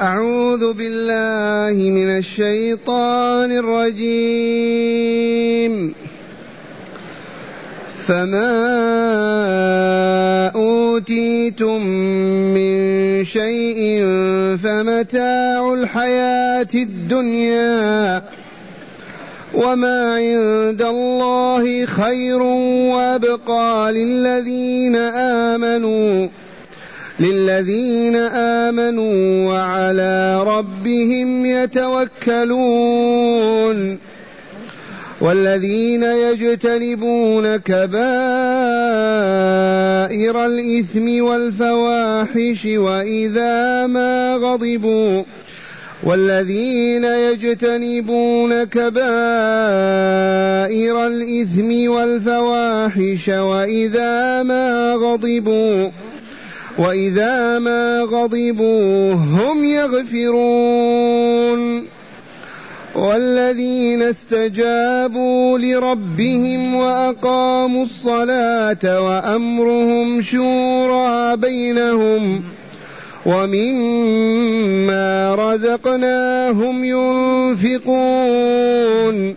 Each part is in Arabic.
أعوذ بالله من الشيطان الرجيم. فما أوتيتم من شيء فمتاع الحياة الدنيا وما عند الله خير وأبقى للذين آمنوا للذين آمنوا وعلى ربهم يتوكلون. والذين يجتنبون كبائر الإثم والفواحش وإذا ما غضبوا. والذين يجتنبون كبائر الإثم والفواحش وإذا ما غضبوا. وإذا ما غضبوا هم يغفرون. والذين استجابوا لربهم وأقاموا الصلاة وأمرهم شورى بينهم ومما رزقناهم ينفقون.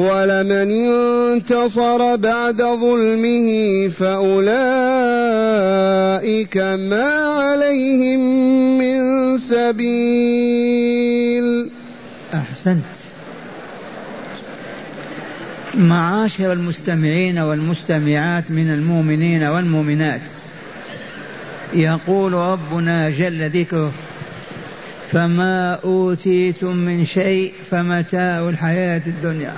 ولمن انتصر بعد ظلمه فأولئك ما عليهم من سبيل. أحسنت. معاشر المستمعين والمستمعات من المؤمنين والمؤمنات. يقول ربنا جل ذكره فما أوتيتم من شيء فمتاع الحياة الدنيا.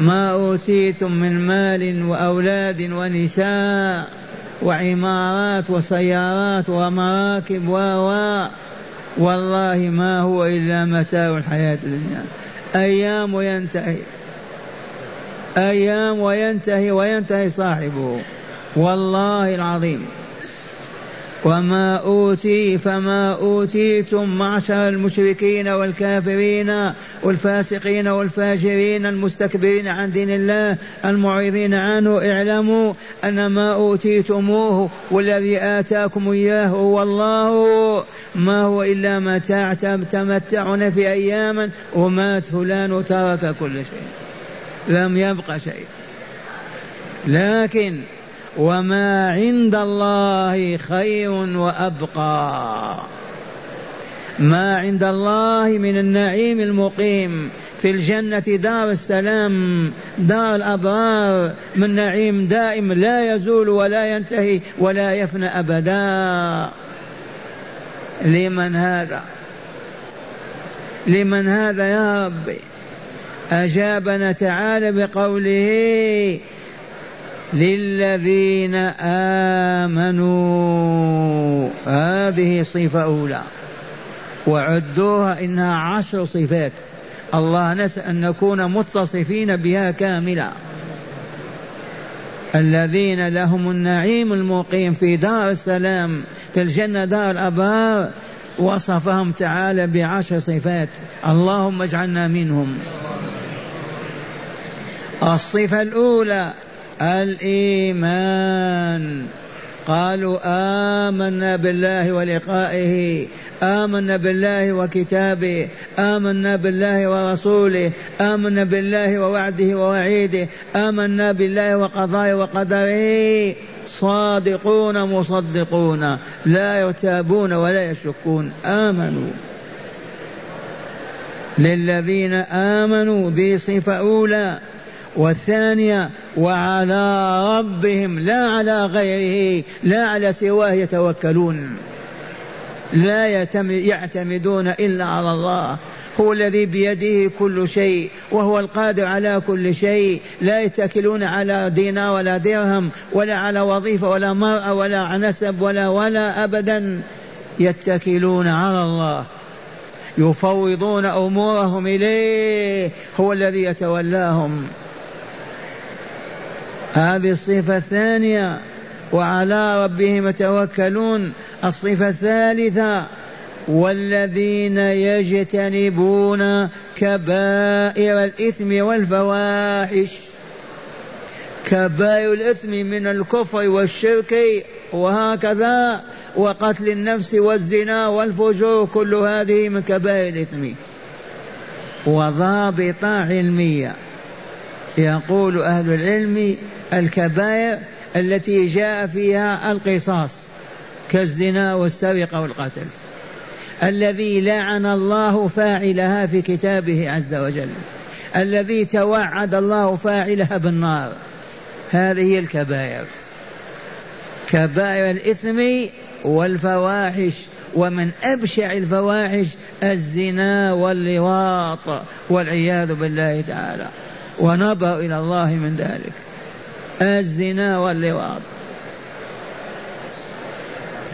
ما أوتيتم من مال وأولاد ونساء وعمارات وسيارات ومراكب و والله ما هو إلا متاع الحياة الدنيا. أيام ينتهي أيام وينتهي وينتهي صاحبه. والله العظيم. وما أوتي فما أوتيتم معشر المشركين والكافرين والفاسقين والفاجرين المستكبرين عن دين الله المعرضين عنه اعلموا أن ما أوتيتموه والذي آتاكم إياه هو الله ما هو إلا متاع تمتعون في أياما ومات فلان وترك كل شيء لم يبق شيء لكن وما عند الله خير وابقى. ما عند الله من النعيم المقيم. في الجنة دار السلام. دار الأبرار. من نعيم دائم لا يزول ولا ينتهي ولا يفنى أبدا. لمن هذا؟ لمن هذا يا ربي أجابنا تعالى بقوله للذين آمنوا. هذه صفة أولى. وعدوها إنها عشر صفات. الله نسأل أن نكون متصفين بها كاملة. الذين لهم النعيم المقيم في دار السلام في الجنة دار الأبرار وصفهم تعالى بعشر صفات. اللهم اجعلنا منهم. الصفة الأولى الإيمان. قالوا آمنا بالله ولقائه آمنا بالله وكتابه آمنا بالله ورسوله آمنا بالله ووعده ووعيده آمنا بالله وقضائه وقدره. صادقون مصدقون لا يرتابون ولا يشكون. آمنوا. للذين آمنوا ذي صفة أولى. والثانية وعلى ربهم لا على غيره لا على سواه يتوكلون. لا يعتمدون إلا على الله. هو الذي بيده كل شيء وهو القادر على كل شيء. لا يتكلون على دينار ولا درهم ولا على وظيفة ولا مرأة ولا نسب ولا ولا أبدا. يتكلون على الله. يفوضون أمورهم إليه. هو الذي يتولاهم. هذه الصفة الثانية وعلى ربهم يتوكلون. الصفة الثالثة والذين يجتنبون كبائر الإثم والفواحش. كبائر الإثم من الكفر والشرك وهكذا. وقتل النفس والزنا والفجور كل هذه من كبائر الإثم. وضابط علمية. يقول أهل العلم الكبائر التي جاء فيها القصاص كالزنا والسرقة والقتل الذي لعن الله فاعلها في كتابه عز وجل الذي توعد الله فاعلها بالنار. هذه الكبائر. كبائر الإثم والفواحش ومن أبشع الفواحش الزنا واللواط والعياذ بالله تعالى. ونبأ إلى الله من ذلك. الزنا واللواط.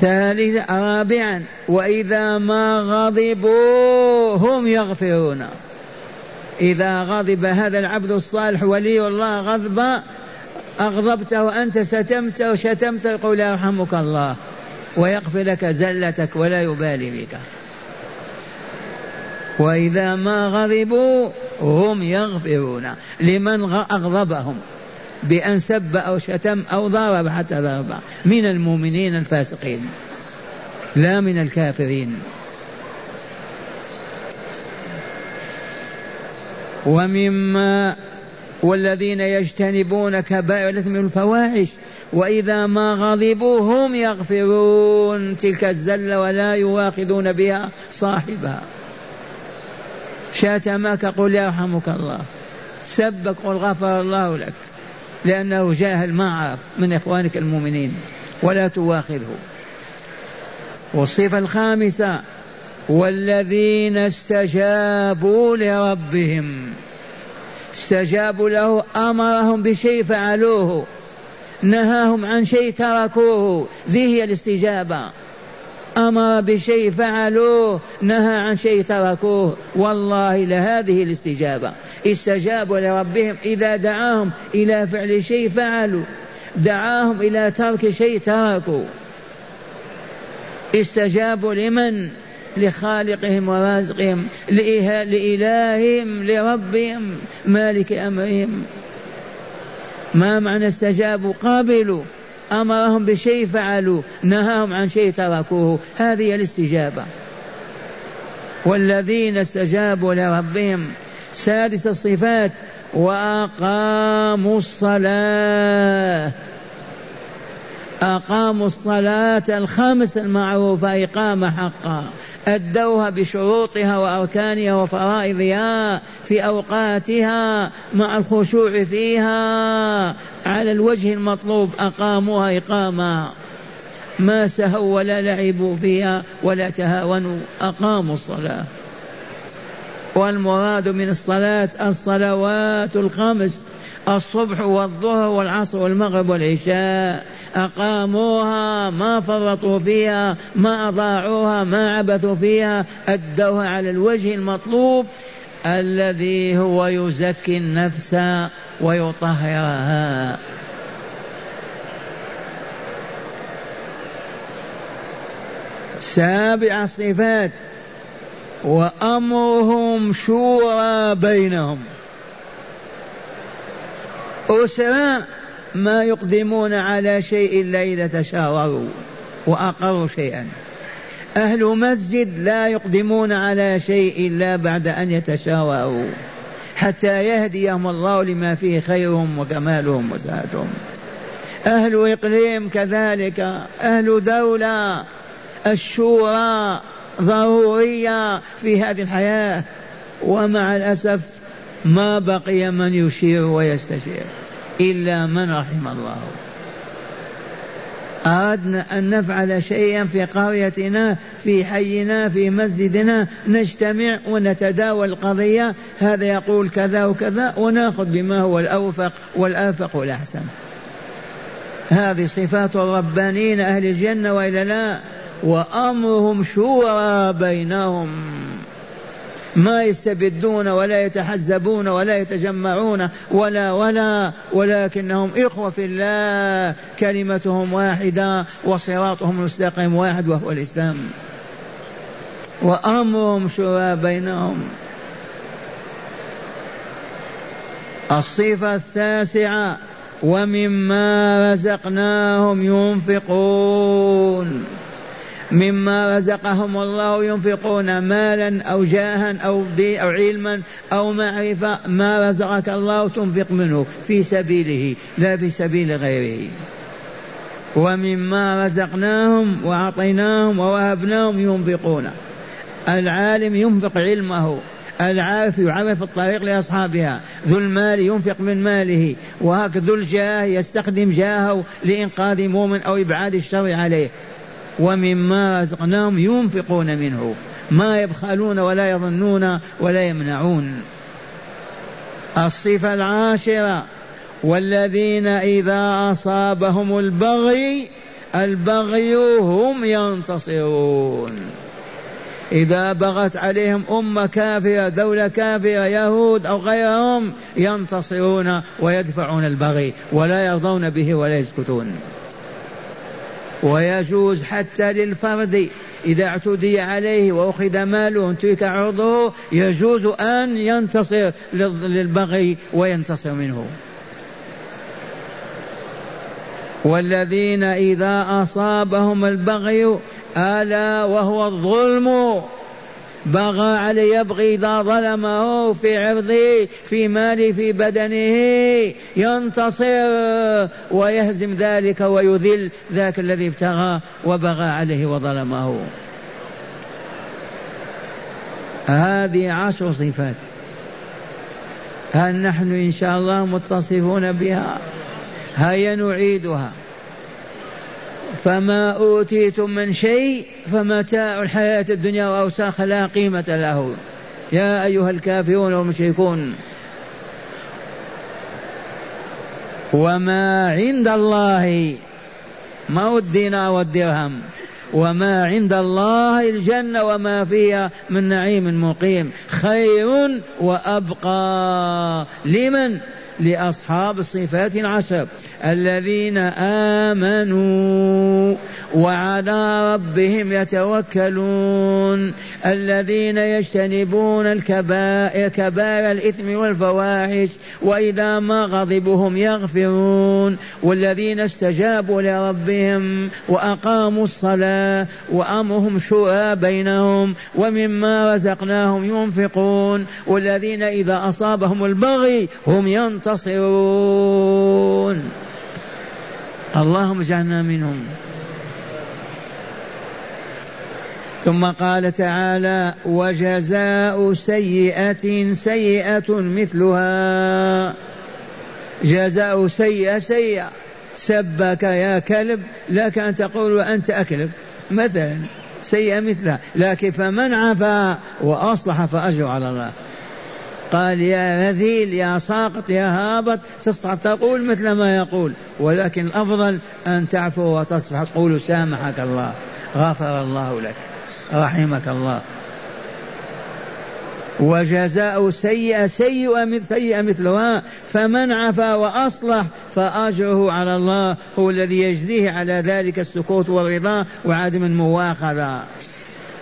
ثالثا رابعا وإذا ما غضبوا هم يغفرون. إذا غضب هذا العبد الصالح ولي الله غضب أغضبته وأنت ستمت وشتمت يقول يرحمك الله ويغفر لك زلتك ولا يبالي بك. وإذا ما غضبوا هم يغفرون لمن أغضبهم بأن سب أو شتم أو ضرب حتى ضرب من المؤمنين الفاسقين لا من الكافرين. ومما والذين يجتنبون كبائر الإثم والفواحش وإذا ما غضبوا هم يغفرون تلك الزلة ولا يواخذون بها صاحبها. شاتمك قل يرحمك الله. سبك قل غفر الله لك. لأنه جاهل ما عرف من إخوانك المؤمنين. ولا تواخذه. والصفة الخامسة. والذين استجابوا لربهم. استجابوا له أمرهم بشيء فعلوه. نهاهم عن شيء تركوه. ذي هي الاستجابة. أمر بشيء فعلوه نهى عن شيء تركوه. والله لهذه الاستجابة. استجابوا لربهم إذا دعاهم إلى فعل شيء فعلوا. دعاهم إلى ترك شيء تركوا. استجابوا لمن؟ لخالقهم ورازقهم لإلههم لربهم مالك أمرهم. ما معنى استجابوا؟ قابلوا. أمرهم بشيء فعلوا نهاهم عن شيء تركوه. هذه الاستجابة. والذين استجابوا لربهم سادس الصفات وأقاموا الصلاة. أقاموا الصلاة الخمس المعروفة إقامة حقا. أدوها بشروطها وأركانها وفرائضها في أوقاتها مع الخشوع فيها. على الوجه المطلوب أقاموها إقامة. ما سهوا ولا لعبوا فيها ولا تهاونوا أقاموا الصلاة. والمراد من الصلاة الصلوات الخمس الصبح والظهر والعصر والمغرب والعشاء. أقاموها ما فرطوا فيها ما أضاعوها ما عبثوا فيها. أدوها على الوجه المطلوب الذي هو يزكي النفس ويطهرها. سابع الصفات. وأمرهم شورى بينهم. أسرى ما يقدمون على شيء إلا إذا تشاوروا وأقروا شيئا. أهل مسجد لا يقدمون على شيء إلا بعد أن يتشاوروا حتى يهديهم الله لما فيه خيرهم وكمالهم وسعادتهم أهل إقليم كذلك أهل دولة الشورى ضرورية في هذه الحياة ومع الأسف ما بقي من يشير ويستشير. إلا من رحم الله. أردنا أن نفعل شيئا في قريتنا في حينا في مسجدنا نجتمع ونتداول القضية هذا يقول كذا وكذا ونأخذ بما هو الأوفق والأفق والأحسن. هذه صفات الربانيين أهل الجنة وإلا لا وأمرهم شورى بينهم. ما يستبدون ولا يتحزبون ولا يتجمعون ولا ولا ولكنهم إخوة في الله كلمتهم واحدة وصراطهم المستقيم واحد وهو الإسلام. وأمرهم شورى بينهم. الصفة التاسعة ومما رزقناهم ينفقون. مما رزقهم الله ينفقون مالا أو جاها أو دي أو علما أو معرفة. ما رزقك الله تنفق منه في سبيله لا في سبيل غيره. ومما رزقناهم وأعطيناهم ووهبناهم ينفقون. العالم ينفق علمه. العارف يعرف الطريق لأصحابها. ذو المال ينفق من ماله. وهكذا ذو الجاه يستخدم جاهه لإنقاذ مؤمن أو إبعاد الشر عليه. ومما رزقناهم ينفقون منه. ما يبخلون ولا يظنون ولا يمنعون. الصفة العاشرة والذين إذا أصابهم البغي البغي هم ينتصرون. إذا بغت عليهم أمة كافرة دولة كافرة يهود أو غيرهم ينتصرون ويدفعون البغي ولا يرضون به ولا يسكتون. ويجوز حتى للفرد إذا اعتدي عليه وأخذ ماله انتهك عرضه يجوز أن ينتصر للبغي وينتصر منه. والذين إذا أصابهم البغي ألا وهو الظلم. بغى عليه يبغي إذا ظلمه في عرضه في ماله في بدنه. ينتصر ويهزم ذلك ويذل ذاك الذي ابتغى وبغى عليه وظلمه. هذه عشر صفات. هل نحن إن شاء الله متصفون بها؟ هيا نعيدها. فما أوتيتم من شيء فمتاع الحياة الدنيا وأوساخ لا قيمة له. يا أيها الكافرون والمشركون. وما عند الله ما هو الدينار والدرهم. وما عند الله الجنة وما فيها من نعيم مقيم. خير وأبقى. لمن؟ لأصحاب الصفات العشر. الذين آمنوا وعلى ربهم يتوكلون الذين يجتنبون الكبائر كبائر الإثم والفواحش وإذا ما غضبهم يغفرون والذين استجابوا لربهم وأقاموا الصلاة وأمرهم شورى بينهم ومما رزقناهم ينفقون والذين إذا أصابهم البغي هم ينتصرون اللهم اجعلنا منهم. ثم قال تعالى وجزاء سيئة سيئة مثلها. جزاء سيئة سيئة. سبك يا كلب لك أن تقول وأنت أكلب. مثلا سيئة مثلها. لكن فمن عفا وأصلح فأجر على الله. قال يا رذيل يا ساقط يا هابط تستطيع تقول مثل ما يقول ولكن الأفضل أن تعفو وتصفح. تقول سامحك الله غفر الله لك رحمك الله. وجزاء سيئة سيئة سيئة مثلها فمن عفا وأصلح فأجره على الله هو الذي يجزيه على ذلك السكوت والرضا وعدم المواخذة.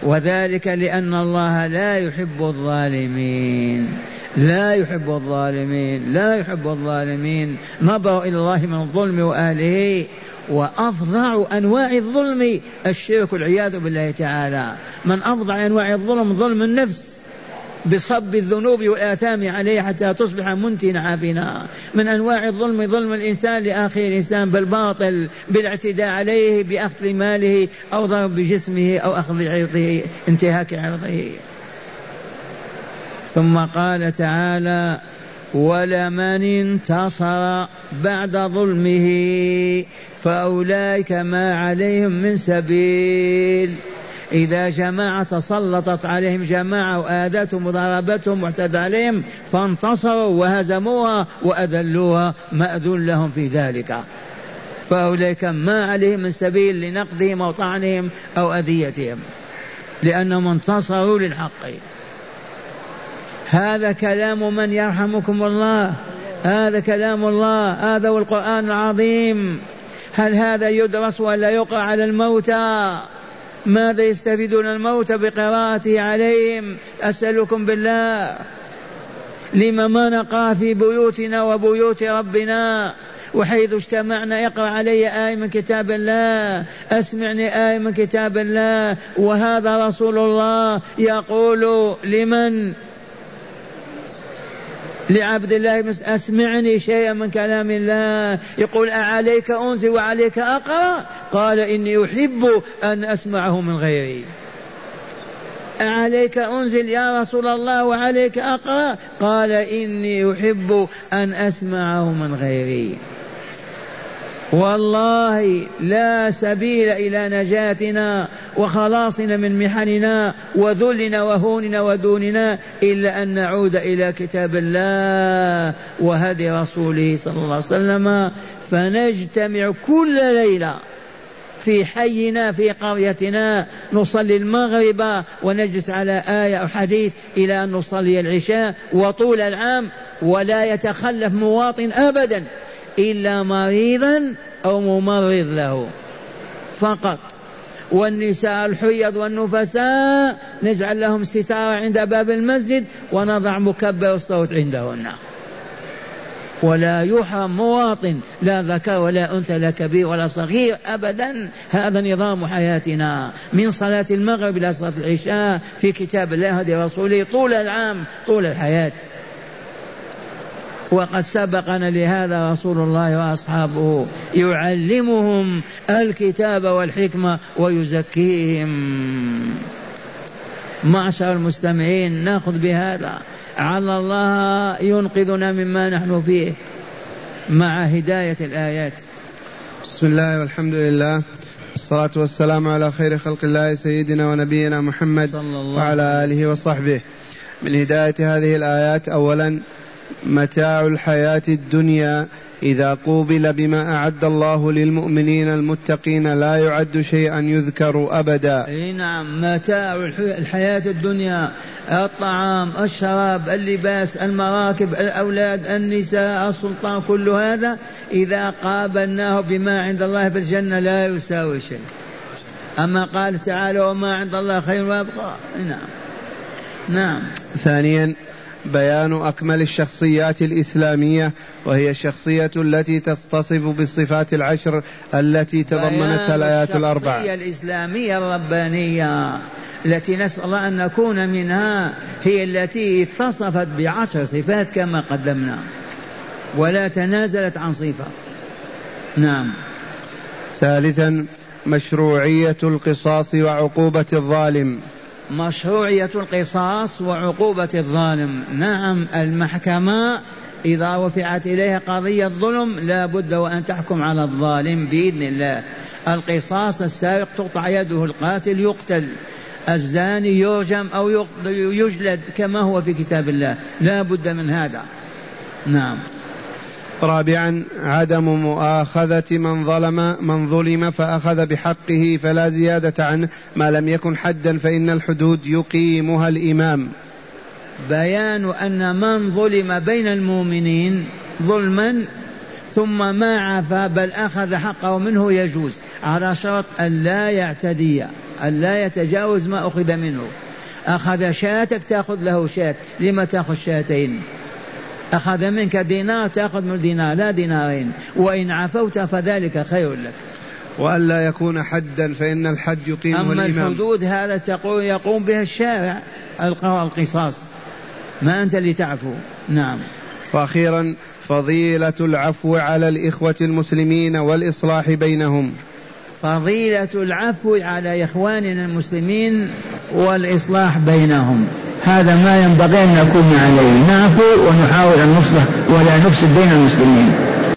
وذلك لأن الله لا يحب الظالمين. لا يحب الظالمين لا يحب الظالمين. نظروا إلى الله من الظلم وأهله. وأفظع أنواع الظلم الشرك والعياذ بالله تعالى. من أفظع أنواع الظلم ظلم النفس. بصب الذنوب والآثام عليه حتى تصبح منتنا عافنا من أنواع الظلم ظلم الإنسان لأخيه الإنسان بالباطل بالاعتداء عليه بأخذ ماله أو ضرب بجسمه أو أخذ عرضه انتهاك عرضه. ثم قال تعالى ولمن انتصر بعد ظلمه فأولئك ما عليهم من سبيل. إذا جماعة تسلطت عليهم جماعة وآذتهم وضربتهم واعتدى عليهم فانتصروا وهزموها وأذلوها مأذون لهم في ذلك. فأولئك ما عليهم من سبيل لنقدهم أو طعنهم أو أذيتهم لأنهم انتصروا للحق. هذا كلام من يرحمكم الله. هذا كلام الله. هذا هو القرآن العظيم. هل هذا يدرس ولا يقرأ على الموتى؟ ماذا يستفيدون الموتى بقراءته عليهم؟ أسألكم بالله. لما ما نقرأ في بيوتنا وبيوت ربنا وحيث اجتمعنا اقرأ علي آية من كتاب الله. أسمعني آية من كتاب الله. وهذا رسول الله يقول لمن؟ لعبد الله بن أسمعني شيئا من كلام الله. يقول أعليك أنزل وعليك أقرأ؟ قال إني أحب أن أسمعه من غيري. أعليك أنزل يا رسول الله وعليك أقرأ؟ قال إني أحب أن أسمعه من غيري. والله لا سبيل إلى نجاتنا وخلاصنا من محننا وذلنا وهوننا ودوننا إلا أن نعود إلى كتاب الله وهدي رسوله صلى الله عليه وسلم. فنجتمع كل ليلة في حينا في قريتنا نصلي المغرب ونجلس على آية أو حديث إلى أن نصلي العشاء. وطول العام ولا يتخلف مواطن أبدا. إلا مريضا أو ممرض له. فقط. والنساء الحيض والنفساء نجعل لهم ستارة عند باب المسجد ونضع مكبر الصوت عندهن. ولا يحرم مواطن لا ذكر ولا أنثى لا كبير ولا صغير أبدا. هذا نظام حياتنا. من صلاة المغرب إلى صلاة العشاء في كتاب الله هدي رسوله طول العام طول الحياة. وقد سبقنا لهذا رسول الله وأصحابه. يعلمهم الكتاب والحكمة ويزكيهم. معشر المستمعين نأخذ بهذا. على الله ينقذنا مما نحن فيه مع هداية الآيات. بسم الله والحمد لله. والصلاة والسلام على خير خلق الله سيدنا ونبينا محمد صلى الله وعلى آله وصحبه. من هداية هذه الآيات أولا متاع الحياة الدنيا إذا قوبل بما أعد الله للمؤمنين المتقين لا يعد شيئا يذكر أبدا. أي نعم متاع الحياة الدنيا الطعام الشراب اللباس المراكب الأولاد النساء السلطان كل هذا إذا قابلناه بما عند الله في الجنة لا يساوي شيء. أما قال تعالى وما عند الله خير وأبقى. نعم. نعم. ثانيا بيان أكمل الشخصيات الإسلامية وهي الشخصية التي تتصف بالصفات العشر التي تضمنتها الآيات الاربع الشخصية الإسلامية الربانية التي نسأل الله أن نكون منها هي التي اتصفت بعشر صفات كما قدمنا ولا تنازلت عن صفة. نعم. ثالثا مشروعية القصاص وعقوبة الظالم. مشروعية القصاص وعقوبة الظالم. نعم المحكمة إذا رفعت إليها قضية ظلم لا بد وأن تحكم على الظالم بإذن الله. القصاص السارق تقطع يده القاتل يقتل. الزاني يرجم أو يجلد كما هو في كتاب الله. لا بد من هذا. نعم. رابعا عدم مؤاخذة من ظلم من ظلم فأخذ بحقه فلا زيادة عنه. ما لم يكن حدا فإن الحدود يقيمها الإمام. بيان أن من ظلم بين المؤمنين ظلما ثم ما عفا بل أخذ حقه منه يجوز. على شرط أن لا يعتدي أن لا يتجاوز ما أخذ منه. أخذ شاتك تأخذ له شات لما تأخذ شاتين؟ أخذ منك دينار تأخذ من دينار لا دينارين. وإن عفوت فذلك خير لك. وألا يكون حدا فإن الحد يقيمه أما الإمام. الحدود هذا تقول يقوم بها الشارع القصاص. ما أنت اللي تعفو. نعم. وأخيرا فضيلة العفو على الإخوة المسلمين والإصلاح بينهم. فضيلة العفو على إخواننا المسلمين والإصلاح بينهم. هذا ما ينبغي أن نكون عليه. نعفو ونحاول أن نصلح ولا نفسد بين المسلمين.